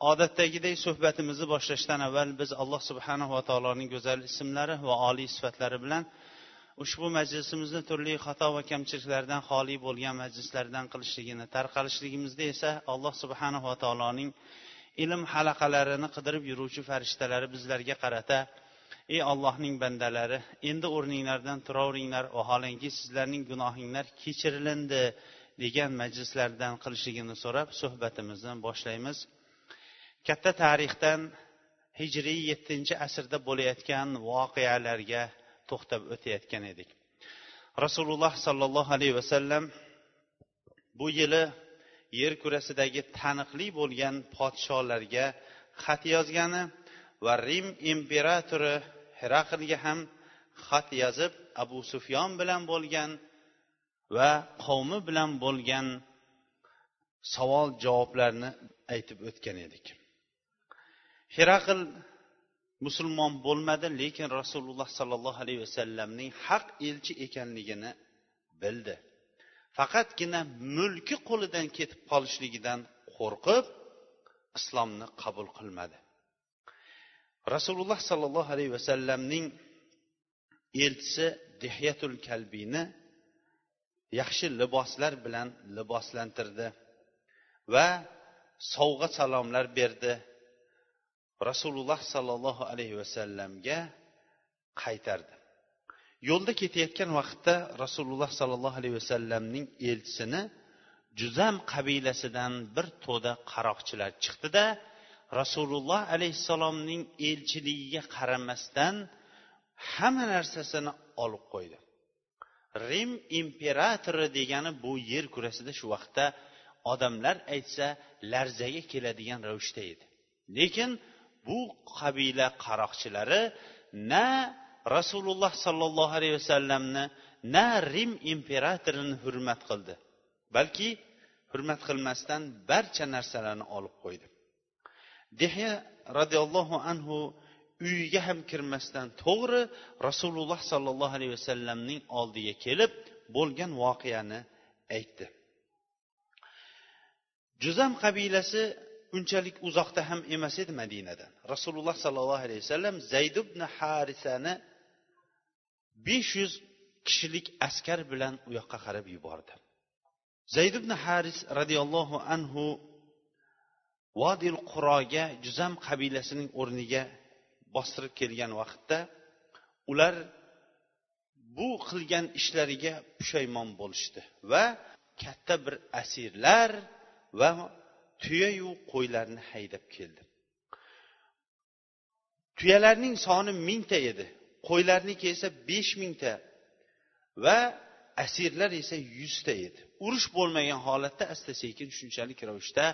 Odatdagidek suhbatimizni boshlashdan avval biz alloh subhanahu va taoloning go'zal ismlari va oliy sifatlari bilan ushbu majlisimizni turli xato va kamchiliklardan xoli bo'lgan majlislardan qilishligini tarqalishligimizda esa alloh subhanahu va taoloning ilm halaqalarini qidirib yuruvchi farishtalari bizlarga qarata ey ollohning bandalari endi o'rninglardan turaveringlar vaholanki sizlarning gunohinglar kechirilindi degan majlislardan qilishligini so'rab suhbatimizni boshlaymiz. Katta tarixdan hijriy yettinchi asrda bo'layotgan voqealarga to'xtab o'tayotgan edik. Rasululloh sollallohu alayhi vasallam bu yili yer kurasidagi taniqli bo'lgan podsholarga xat yozgani va rim imperatori heraqlga ham xat yozib abu sufyon bilan bo'lgan va qavmi bilan bo'lgan savol javoblarni aytib o'tgan edik. Heraql musulmon bo'lmadi lekin rasululloh sollallohu alayhi vasallamning haq elchi ekanligini bildi. Faqatgina mulki qo'lidan ketib qolishligidan qo'rqib islomni qabul qilmadi. Rasululloh sollallohu alayhi vasallamning elchisi dehyatul kalbiyni yaxshi liboslar bilan liboslantirdi va sovg'a salomlar berdi. Rasululloh sollallohu alayhi vasallamga qaytardi. Yo'lda ketayotgan vaqtda rasululloh sollallohu alayhi vasallamning elchisini juzam qabilasidan bir to'da qaroqchilar chiqdida rasululloh alayhissalomning elchiligiga qaramasdan hamma narsasini olib qo'ydi. Rim imperatori degani bu yer kurasida shu vaqtda odamlar aytsa larzaga keladigan ravishda edi. Lekin bu qabila qaroqchilari na rasululloh sollallohu alayhi vasallamni na rim imperatorini hurmat qildi. Balki hurmat qilmasdan barcha narsalarni olib qo'ydi. Dehya roziyallohu anhu uyiga ham kirmasdan to'g'ri rasululloh sollallohu alayhi vasallamning oldiga kelib bo'lgan voqeani aytdi. Juzam qabilasi unchalik uzoqda ham emas edi madinadan rasululloh sollallohu alayhi vasallam zayd ibn harisani besh yuz kishilik askar bilan u yoqqa qarab yubordi. Zayd ibn haris roziyallohu anhu vodil quroga juzam qabilasining o'rniga bostirib kelgan vaqtda ular bu qilgan ishlariga pushaymon bo'lishdi va katta bir asirlar va tuyayu qo'ylarni haydab keldi. Tuyalarning soni mingta edi qo'ylarniki esa besh mingta va asirlar esa yuzta edi. Urush bo'lmagan holatda asta sekin shunchalik ravishda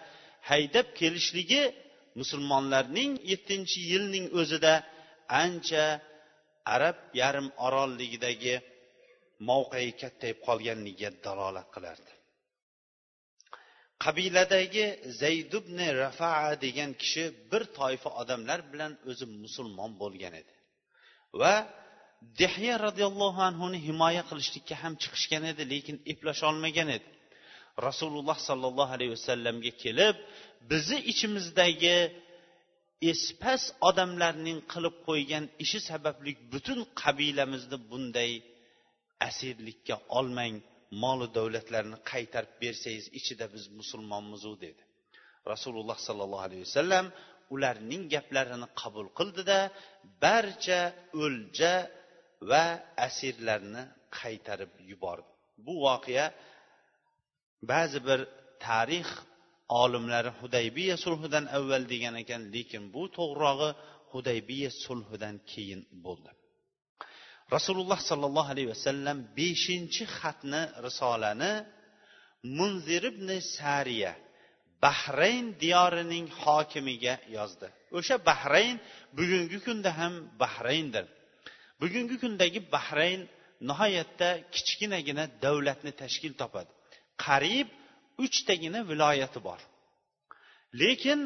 haydab kelishligi musulmonlarning yettinchi yilning o'zida ancha arab yarim orolligidagi mavqei kattayib qolganligiga dalolat qilardi. Qabiladagi zaydubni rafaa degan kishi bir toifa odamlar bilan o'zi musulmon bo'lgan edi. Va dehya roziyallohu anhuni himoya qilishlikka ham chiqishgan edi lekin eplasholmagan edi. Rasululloh sollallohu alayhi vasallamga kelib bizni ichimizdagi espas odamlarning qilib qo'ygan ishi sababli butun qabilamizni bunday asirlikka olmang molu davlatlarni qaytarib bersangiz ichida biz musulmonmizu dedi. Rasululloh sollallohu alayhi vasallam ularning gaplarini qabul qildida barcha o'lja va asirlarni qaytarib yubordi. Bu voqea ba'zi bir tarix olimlari hudaybiya sulhidan avval degan ekan lekin bu to'g'rirog'i hudaybiya sulhidan keyin bo'ldi. Rasululloh sollallohu alayhi vasallam beshinchi xatni risolani munzir ibn sariya bahrayn diyorining hokimiga yozdi. O'sha bahrayn bugungi kunda ham bahrayndir bugungi kundagi bahrayn nihoyatda kichkinagina davlatni tashkil topadi. Qariyb uchtagina viloyati bor. Lekin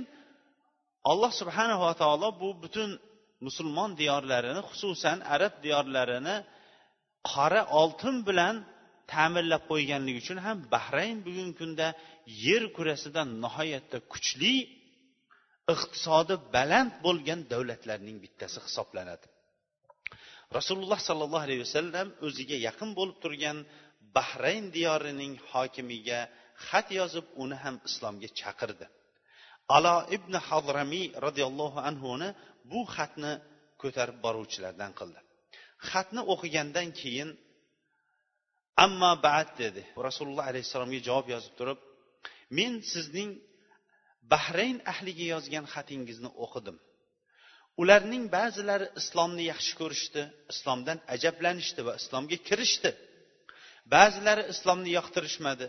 alloh subhanava taolo bu butun musulmon diyorlarini xususan arab diyorlarini qora oltin bilan ta'minlab qo'yganligi uchun ham bahrayn bugungi kunda yer kurasida nihoyatda kuchli iqtisodi baland bo'lgan davlatlarning bittasi hisoblanadi. Rasululloh sollallohu alayhi vasallam o'ziga yaqin bo'lib turgan bahrayn diyorining hokimiga xat yozib uni ham islomga chaqirdi. Alo ibn hadramiy roziyallohu anhuni bu xatni ko'tarib boruvchilardan qildi. Xatni o'qigandan keyin amma bad dedi. Rasululloh alayhissalomga javob yozib turib men sizning bahrayn ahliga yozgan xatingizni o'qidim. Ularning ba'zilari islomni yaxshi ko'rishdi islomdan ajablanishdi va islomga kirishdi. Ba'zilari islomni yoqtirishmadi.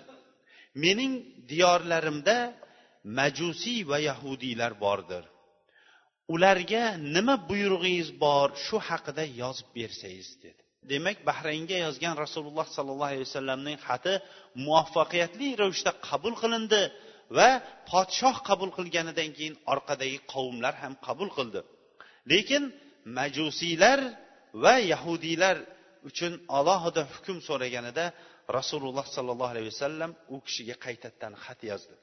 Mening diyorlarimda majusiy va yahudiylar bordir. Ularga nima buyrug'ingiz bor shu haqida yozib bersangiz dedi. Demak bahraynga yozgan rasululloh sollallohu alayhi vasallamning xati muvaffaqiyatli ravishda qabul qilindi va podshoh qabul qilganidan keyin orqadagi qavmlar ham qabul qildi. Lekin majusiylar va yahudiylar uchun alohida hukm so'raganida rasululloh sollallohu alayhi vasallam u kishiga qaytadan xat yozdi.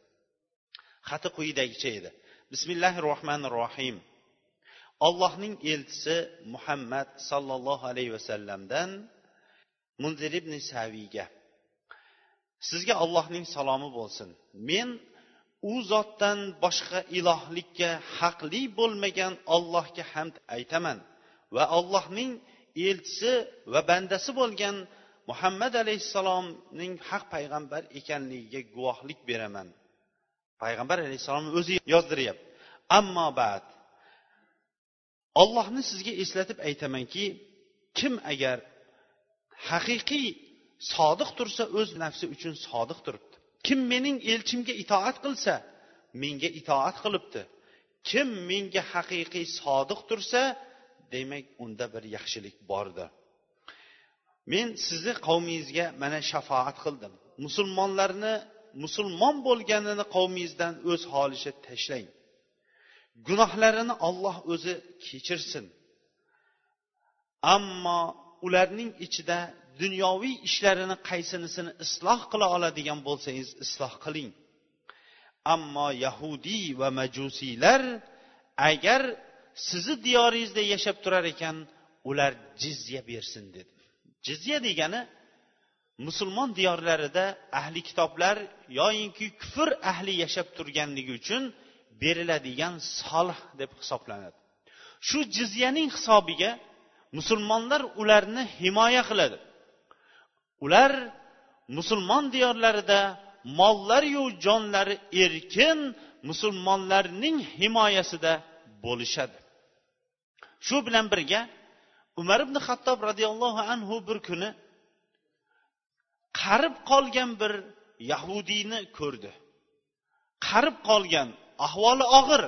Xati quyidagicha edi. Bismillahi rohmanir rohim allohning elchisi muhammad sollallohu alayhi vasallamdan munzir ibn saviyga. Sizga allohning salomi bo'lsin. Men u zotdan boshqa ilohlikka haqli bo'lmagan ollohga hamd aytaman va allohning elchisi va bandasi bo'lgan muhammad alayhissalomning haq payg'ambar ekanligiga guvohlik beraman. Payg'ambar alayhissalomni o'zi yozdiryapti. Ammo bad ollohni sizga eslatib aytamanki kim agar haqiqiy sodiq tursa o'z nafsi uchun sodiq turibdi. Kim mening elchimga itoat qilsa menga itoat qilibdi. Kim menga haqiqiy sodiq tursa demak unda bir yaxshilik bordir men sizni qavmingizga mana shafoat qildim. Musulmonlarni musulmon bo'lganini qavmingizdan o'z holicha tashlang. Gunohlarini olloh o'zi kechirsin. Ammo ularning ichida dunyoviy ishlarini qaysinisini isloh qila oladigan bo'lsangiz isloh qiling. Ammo yahudiy va majusiylar agar sizni diyoringizda yashab turar ekan ular jizya bersin dedi. Jizya degani musulmon diyorlarida ahli kitoblar yoyinki kufr ahli yashab turganligi uchun beriladigan solih deb hisoblanadi. Shu jizyaning hisobiga musulmonlar ularni himoya qiladi. Ular musulmon diyorlarida mollariyu jonlari erkin musulmonlarning himoyasida bo'lishadi. Shu bilan birga umar ibn xattob roziyallohu anhu bir kuni qarib qolgan bir yahudiyni ko'rdi. Qarib qolgan ahvoli og'ir.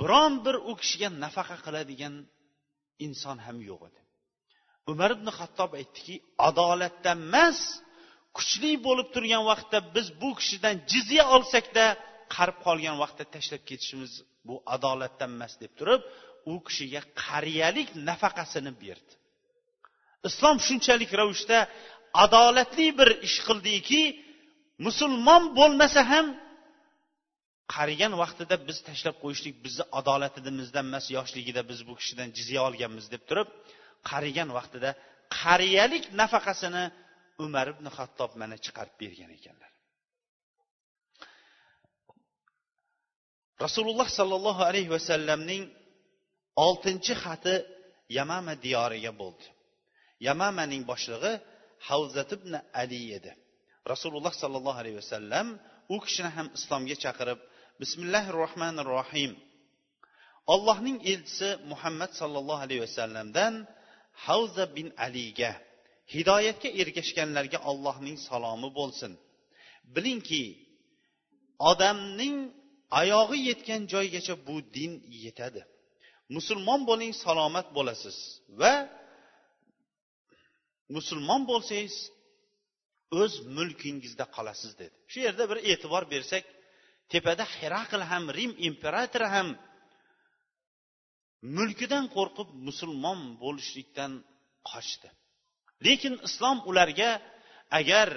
Biron bir u kishiga nafaqa qiladigan inson ham yo'q edi. Umar ibn hattob aytdiki adolatdan emas kuchli bo'lib turgan vaqtda biz bu kishidan jizya olsakda qarib qolgan vaqtda tashlab ketishimiz bu adolatdan emas deb turib u kishiga qariyalik nafaqasini berdi. Islom shunchalik ravishda adolatli bir ish qildiki musulmon bo'lmasa ham qarigan vaqtida biz tashlab qo'yishlik bizni adolatimizdan emas yoshligida biz bu kishidan jizya olganmiz deb turib qarigan vaqtida qariyalik nafaqasini umar ibn hattob mana chiqarib bergan ekanlar. Rasululloh sollallohu alayhi vasallamning oltinchi xati yamama diyoriga bo'ldi. Yamamaning boshlig'i havzat ibn ali edi. Rasululloh sollallohu alayhi vasallam u kishini ham islomga chaqirib bismillahi rohmanir rohim allohning elchisi muhammad sollallohu alayhi vasallamdan havza bin aliga hidoyatga ergashganlarga allohning salomi bo'lsin. Bilingki odamning oyog'i yetgan joygacha bu din yetadi. Musulmon bo'ling salomat bo'lasiz va musulmon bo'lsangiz o'z mulkingizda qolasiz dedi. Shu yerda bir e'tibor bersak tepada herakl ham rim imperatori ham mulkidan qo'rqib musulmon bo'lishlikdan qochdi. Lekin islom ularga agar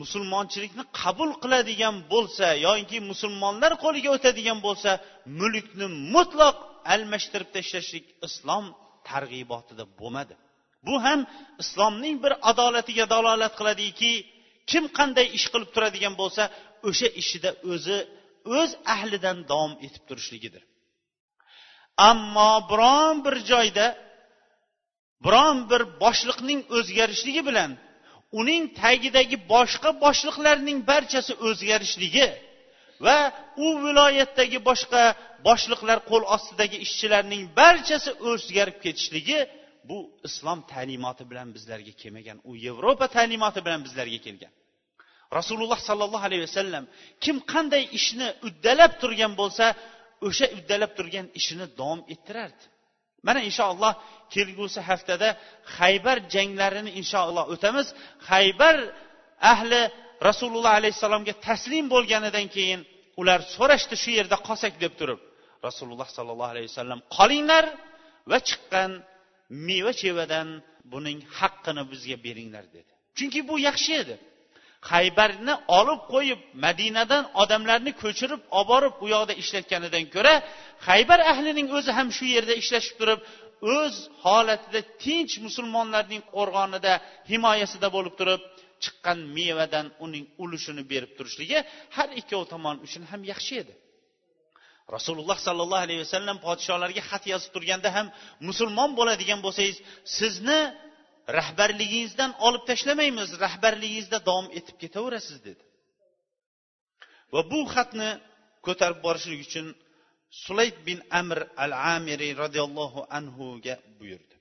musulmonchilikni qabul qiladigan bo'lsa yoki musulmonlar qo'liga o'tadigan bo'lsa mulkni mutlaq almashtirib tashlashlik islom targ'ibotida bo'lmadi. Bu ham islomning bir adolatiga dalolat qiladiki kim qanday ish qilib turadigan bo'lsa o'sha ishida o'zi o'z ahlidan davom etib turishligidir. Ammo biron bir joyda biron bir boshliqning o'zgarishligi bilan uning tagidagi boshqa boshliqlarning barchasi o'zgarishligi va u viloyatdagi boshqa boshliqlar qo'l ostidagi ishchilarning barchasi o'zgarib ketishligi bu islom ta'limoti bilan bizlarga kelmagan u yevropa ta'limoti bilan bizlarga kelgan. Rasululloh sollallohu alayhi vasallam kim qanday ishni uddalab turgan bo'lsa o'sha uddalab turgan ishini davom ettirardi. Mana inshaalloh kelgusi haftada haybar janglarini inshaalloh o'tamiz. Haybar ahli rasululloh alayhissalomga taslim bo'lganidan keyin ular so'rashdi shu yerda qolsak deb turib. Rasululloh sollallohu alayhi vasallam qolinglar va chiqqan meva chevadan buning haqqini bizga beringlar dedi. Chunki bu yaxshi edi. Haybarni olib qo'yib madinadan odamlarni ko'chirib olib borib u yoqda ishlatganidan ko'ra haybar ahlining o'zi ham shu yerda ishlashib turib o'z holatida tinch musulmonlarning qo'rg'onida himoyasida bo'lib turib chiqqan mevadan uning ulushini berib turishligi har ikkov tomon uchun ham yaxshi edi. Rasululloh sollallohu alayhi vasallam podsholarga xat yozib turganda ham musulmon bo'ladigan bo'lsangiz sizni rahbarligingizdan olib tashlamaymiz rahbarligingizda davom etib ketaverasiz dedi. Va bu xatni ko'tarib borishlik uchun sulayt bin amr al amiri roziyallohu anhuga buyurdi.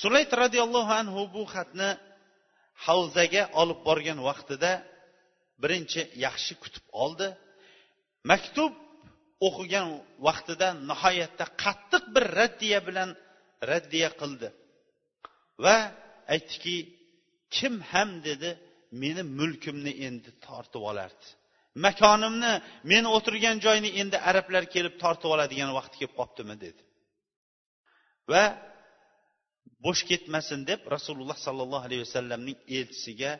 Sulayt roziyallohu anhu bu xatni havzaga olib borgan vaqtida birinchi yaxshi kutib oldi. Maktub o'qigan vaqtida nihoyatda qattiq bir raddiya bilan raddiya qildi. Va aytdiki kim ham dedi meni mulkimni endi tortib olardi. Makonimni men o'tirgan joyni endi arablar kelib tortib oladigan vaqt kelib qolibdimi dedi. Va bo'sh ketmasin deb rasululloh sollallohu alayhi vasallamning elchisiga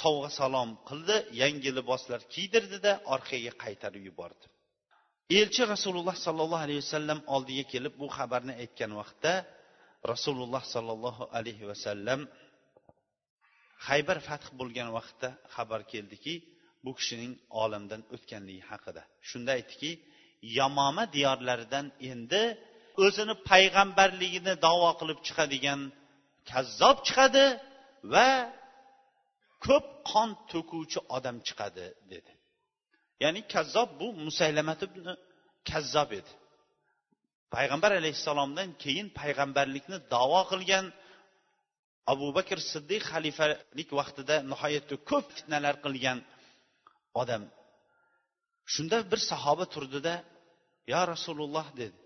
sovg'a salom qildi yangi liboslar kiydirdida orqaga qaytarib yubordi. Elchi rasululloh sollallohu alayhi vasallam oldiga kelib bu xabarni aytgan vaqtda rasululloh sollallohu alayhi vasallam haybar fath bo'lgan vaqtda xabar keldiki bu kishining olamdan o'tganligi haqida. Shunda aytdiki yamoma diyorlaridan endi o'zini payg'ambarligini davo qilib chiqadigan kazzob chiqadi va ko'p qon to'kuvchi odam chiqadi dedi. Ya'ni kazzob bu musaylamat ibn kazzob edi. Payg'ambar alayhissalomdan keyin payg'ambarlikni davo qilgan abu bakr siddiq xalifalik vaqtida nihoyatda ko'p fitnalar qilgan odam. Shunda bir sahoba turdida yo rasululloh dedi.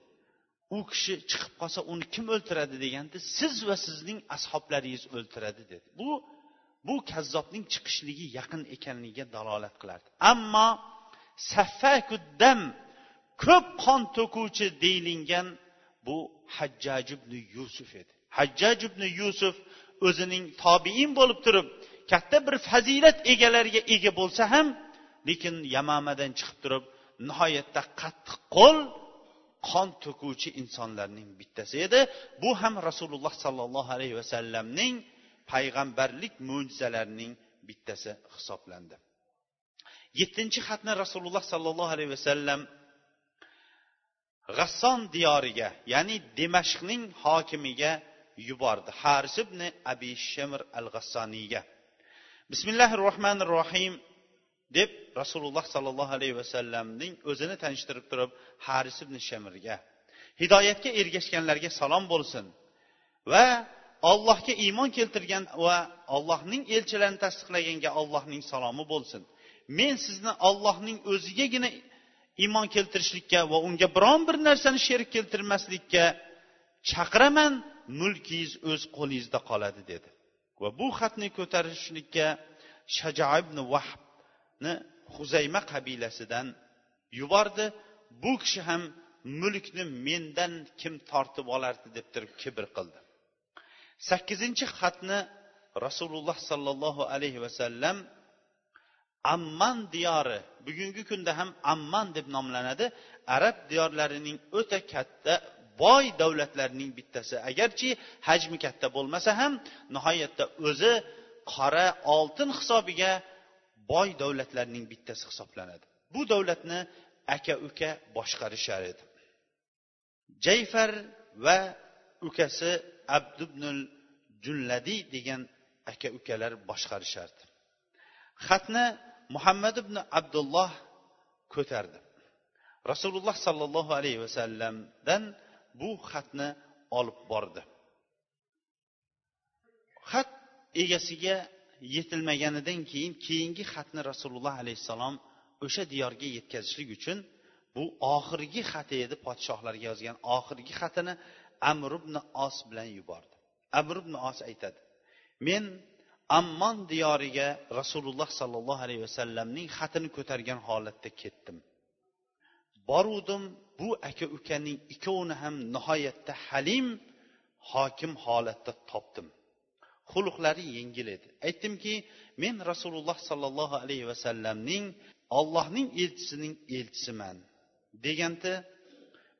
U kishi chiqib qolsa uni kim o'ltiradi? deganda siz va sizning ashoblaringiz o'ltiradi dedi. Bu bu kazzobning chiqishligi yaqin ekanligiga dalolat qilardi. Ammo saffakuddam ko'p qon to'kuvchi deylingan bu hajjaj ibn yusuf edi. Hajjaj ibn yusuf o'zining tobiin bo'lib turib katta bir fazilat egalariga ega bo'lsa ham lekin yamamadan chiqib turib nihoyatda qattiq qo'l qon to'kuvchi insonlarning bittasi edi. Bu ham rasululloh sollallohu alayhi vasallamning payg'ambarlik mo'jizalarining bittasi hisoblandi. Yettinchi xatni rasululloh sollallohu alayhi vasallam g'asson diyoriga ya'ni dimashqning hokimiga yubordi. Haris ibn abi shemir al g'assoniyga bismillahi rohmanir rohim deb rasululloh sollallohu alayhi vasallamning o'zini tanishtirib turib haris ibn shamirga hidoyatga ergashganlarga salom bo'lsin va ollohga iymon keltirgan va ollohning elchilarini tasdiqlaganga ollohning salomi bo'lsin. Men sizni ollohning o'zigagina iymon keltirishlikka va unga biron bir narsani sherik keltirmaslikka chaqiraman mulkingiz o'z qo'lingizda qoladi dedi. Va bu xatni ko'tarishlikka shaja ibn vahbni huzayma qabilasidan yubordi. Bu kishi ham mulkni mendan kim tortib olardi deb turib kibr qildi. Sakkizinchi xatni rasululloh sollallohu alayhi vasallam amman diyori bugungi kunda ham amman deb nomlanadi. Arab diyorlarining o'ta katta boy davlatlarning bittasi. Agarchi hajmi katta bo'lmasa ham nihoyatda o'zi qora oltin hisobiga boy davlatlarning bittasi hisoblanadi. Bu davlatni aka uka boshqarishar edi. Jayfar va ukasi abdubnul junladiy degan aka ukalar boshqarishardi. Xatni muhammad ibn abdulloh ko'tardi. Rasululloh sollallohu alayhi vasallamdan bu xatni olib bordi. Xat egasiga yetilmaganidan keyin keyingi xatni rasululloh alayhissalom o'sha diyorga yetkazishlik uchun bu oxirgi xati edi podshohlarga yozgan oxirgi xatini amr ibn os bilan yubordi. Amr ibn os aytadi men ammon diyoriga rasululloh sollallohu alayhi vasallamning xatini ko'targan holatda ketdim. Boruvdim bu aka ukaning ikkovini ham nihoyatda halim hokim holatda topdim. Xulqlari yengil edi. Aytdimki men rasululloh sollallohu alayhi vasallamning ollohning elchisining elchisiman deganda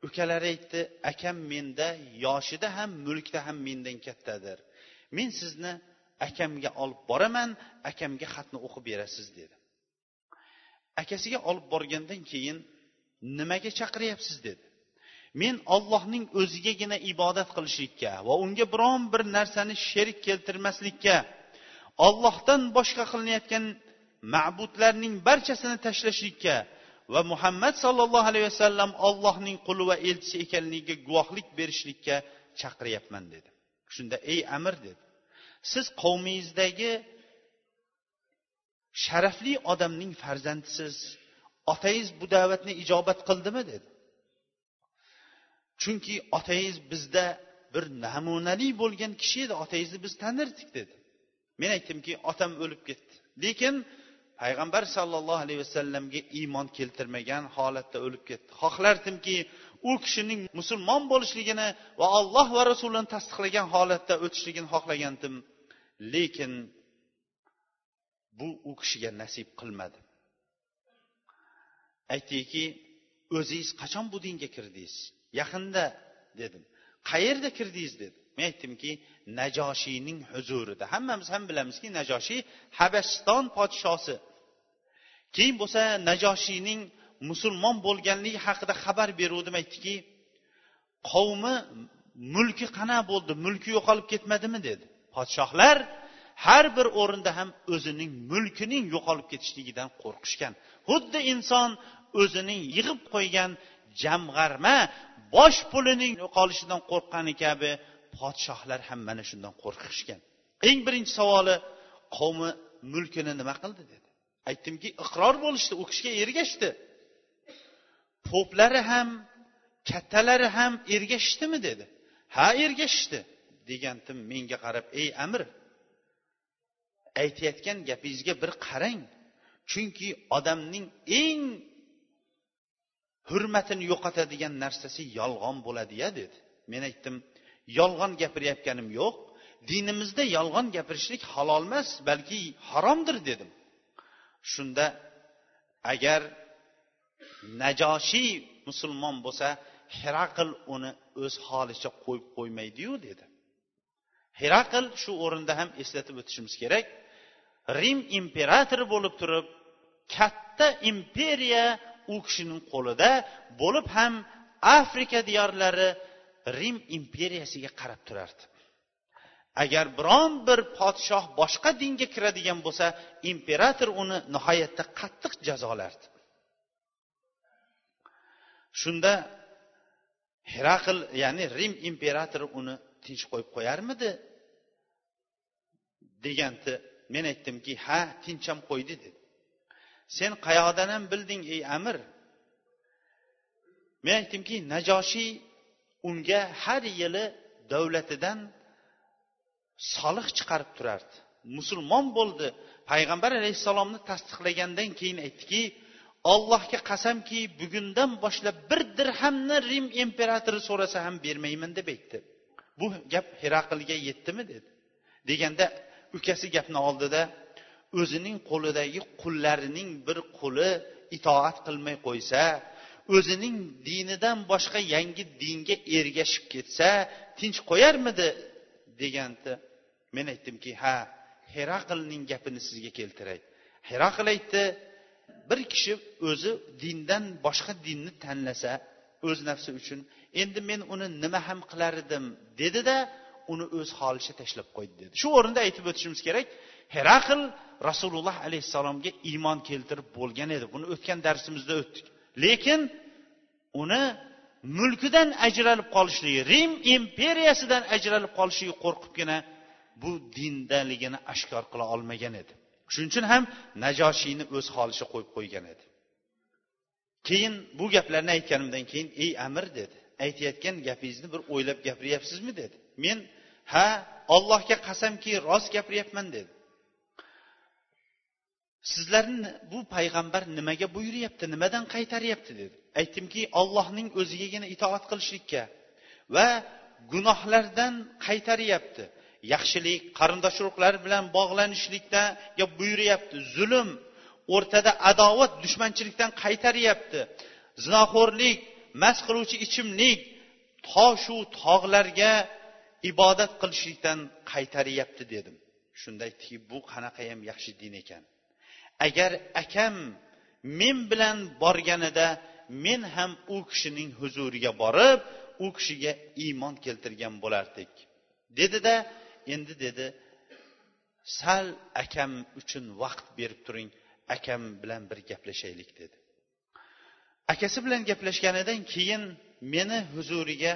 ukalari aytdi akam menda yoshida ham mulkda ham mendan kattadir. Men sizni akamga olib boraman akamga xatni o'qib berasiz dedi. Akasiga olib borgandan keyin nimaga chaqiryapsiz dedi. Men ollohning o'zigagina ibodat qilishlikka va unga biron bir narsani sherik keltirmaslikka ollohdan boshqa qilinayotgan ma'budlarning barchasini tashlashlikka va muhammad sollallohu alayhi vasallam ollohning quli va elchisi ekanligiga guvohlik berishlikka chaqiryapman dedi. Shunda ey amir dedi. Siz qavmingizdagi sharafli odamning farzandisiz. Otangiz bu da'vatni ijobat qildimi dedi. Chunki otangiz bizda bir namunali bo'lgan kishi edi otangizni biz tanirdik dedi. Men aytdimki otam o'lib ketdi. Lekin payg'ambar sollallohu alayhi vasallamga iymon keltirmagan holatda o'lib ketdi. Xohlardimki u kishining musulmon bo'lishligini va alloh va rasulini tasdiqlagan holatda o'tishligini xohlagandim. Lekin bu u kishiga nasib qilmadi. Aytdiki o'zingiz qachon bu dinga kirdingiz? Yaqinda dedim. Qayerda kirdingiz? dedi men aytdimki najoshiyning huzurida. Hammamiz ham bilamizki najoshiy habasiston podshosi. Keyin bo'lsa najoshiyning musulmon bo'lganligi haqida xabar beruvdim aytdiki qavmi mulki qana bo'ldi? Mulki yo'qolib ketmadimi? dedi. Podshohlar har bir o'rinda ham o'zining mulkining yo'qolib ketishligidan qo'rqishgan. Xuddi inson o'zining yig'ib qo'ygan jamg'arma bosh pulining yo'qolishidan qo'rqqani kabi podshohlar ham mana shundan qo'rqishgan. Eng birinchi savoli qavmi mulkini nima qildi dedi. Aytdimki iqror bo'lishdi u kishiga ergashdi. Poplari ham kattalari ham ergashishdimi dedi. Ha ergashishdi. Degandim menga qarab ey amir aytayotgan gapingizga bir qarang. Chunki odamning eng hurmatini yo'qotadigan narsasi yolg'on bo'ladiya dedi. Men aytdim yolg'on gapirayotganim yo'q. Dinimizda yolg'on gapirishlik halol emas balki haromdir dedim. Shunda agar najoshiy musulmon bo'lsa heraql uni o'z holicha qo'yib qo'ymaydiyu dedi. Heraql shu o'rinda ham eslatib o'tishimiz kerak. Rim imperatori bo'lib turib katta imperiya u kishining qo'lida bo'lib ham afrika diyorlari rim imperiyasiga qarab turardi. Agar biron bir podshoh boshqa dinga kiradigan bo'lsa imperator uni nihoyatda qattiq jazolardi. Shunda herakl ya'ni rim imperatori uni tinch qo'yib qo'yarmidi? Deganda men aytdimki ha tincham qo'ydi dedi. Sen qayoqdan ham bilding ey amir? Men aytdimki najoshiy unga har yili davlatidan soliq chiqarib turardi. Musulmon bo'ldi. Payg'ambar alayhissalomni tasdiqlagandan keyin aytdiki ollohga qasamki bugundan boshlab bir dirhamni rim imperatori so'rasa ham bermayman deb aytdi. Bu gap heraqlga yetdimi? dedi. Deganda ukasi gapni oldida o'zining qo'lidagi qullarining bir quli itoat qilmay qo'ysa o'zining dinidan boshqa yangi dinga ergashib ketsa tinch qo'yarmidi deganda men aytdimki ha heraqlning gapini sizga keltiray. Heraql aytdi bir kishi o'zi dindan boshqa dinni tanlasa o'z nafsi uchun endi men uni nima ham qilar edim dedida de, uni o'z holicha tashlab qo'ydi dedi. Shu o'rinda aytib o'tishimiz kerak heraql rasululloh alayhissalomga iymon keltirib bo'lgan edi. Buni o'tgan darsimizda o'tdik. Lekin uni mulkidan ajralib qolishligi rim imperiyasidan ajralib qolishligi qo'rqibgina bu dindaligini oshkor qila olmagan edi. Shuning uchun ham najoshiyni o'z holicha qo'yib qo'ygan edi. Keyin bu gaplarni aytganimdan keyin ey amir dedi. Aytayotgan gapingizni bir o'ylab gapiryapsizmi? dedi. Men ha ollohga qasamki rost gapiryapman dedi. Sizlarni bu payg'ambar nimaga buyuryapti nimadan qaytaryapti dedi. Aytdimki ollohning o'zigagina itoat qilishlikka va gunohlardan qaytaryapti. Yaxshilik qarindosh urug'lar bilan bog'lanishlikdaga buyuryapti. Zulm o'rtada adovat dushmanchilikdan qaytaryapti. Zinoxo'rlik mast qiluvchi ichimlik toshu tog'larga ibodat qilishlikdan qaytaryapti dedim. Shunda aytdiki bu qanaqayam yaxshi din ekan. Agar akam men bilan borganida men ham u kishining huzuriga borib u kishiga iymon keltirgan bo'lardik dedida endi dedi sal akam uchun vaqt berib turing akam bilan bir gaplashaylik dedi. Akasi bilan gaplashganidan keyin meni huzuriga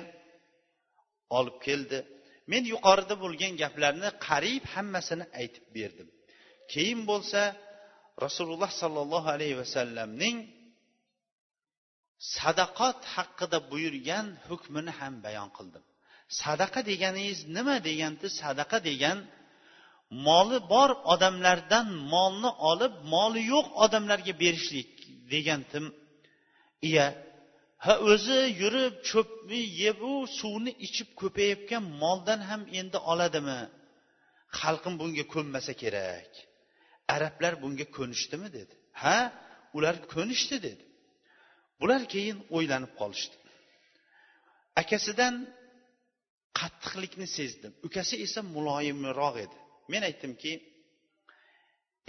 olib keldi. Men yuqorida bo'lgan gaplarni qariyb hammasini aytib berdim. Keyin bo'lsa rasululloh sollallohu alayhi vasallamning sadaqot haqida buyurgan hukmini ham bayon qildim. Sadaqa deganingiz nima deganda sadaqa degan moli bor odamlardan molni olib moli yo'q odamlarga berishlik degandim iya ha o'zi yurib cho'pni yebu suvni ichib ko'payayotgan moldan ham endi oladimi? Xalqim bunga ko'nmasa kerak. Arablar bunga ko'nishdimi dedi. Ha ular ko'nishdi dedi. Bular keyin o'ylanib qolishdi. Akasidan qattiqlikni sezdim. Ukasi esa muloyimroq edi. Men aytdimki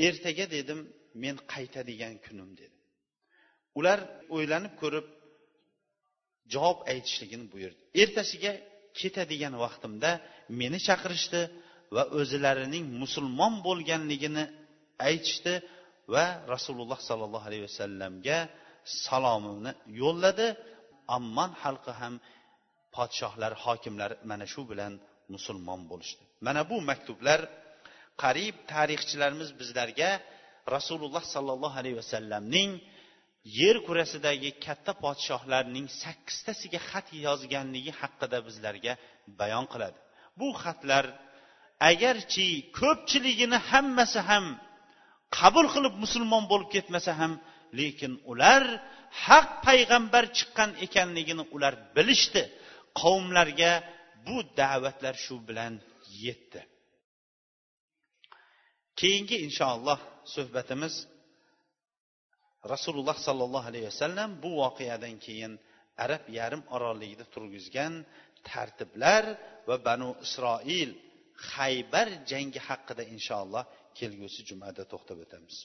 ertaga dedim men qaytadigan kunim dedim ular o'ylanib ko'rib javob aytishligini buyurdi. Ertasiga ketadigan vaqtimda meni chaqirishdi va o'zilarining musulmon bo'lganligini aytishdi va rasululloh sollallohu alayhi vasallamga salomini yo'lladi. Amman xalqi ham podshohlar hokimlar mana shu bilan musulmon bo'lishdi. Mana bu maktublar qariyb tarixchilarimiz bizlarga rasululloh sollallohu alayhi vasallamning yer kurasidagi katta podshohlarning sakkiztasiga xat yozganligi haqida bizlarga bayon qiladi. Bu xatlar agarchi ko'pchiligini hammasi ham qabul qilib musulmon bo'lib ketmasa ham lekin ular haq payg'ambar chiqqan ekanligini ular bilishdi. Qavmlarga bu da'vatlar shu bilan yetdi. Keyingi inshaalloh suhbatimiz rasululloh sollallohu alayhi vasallam bu voqeadan keyin arab yarim orolligida turgizgan tartiblar va banu isroil haybar jangi haqida inshaalloh kelgusi jumada to'xtab o'tamiz.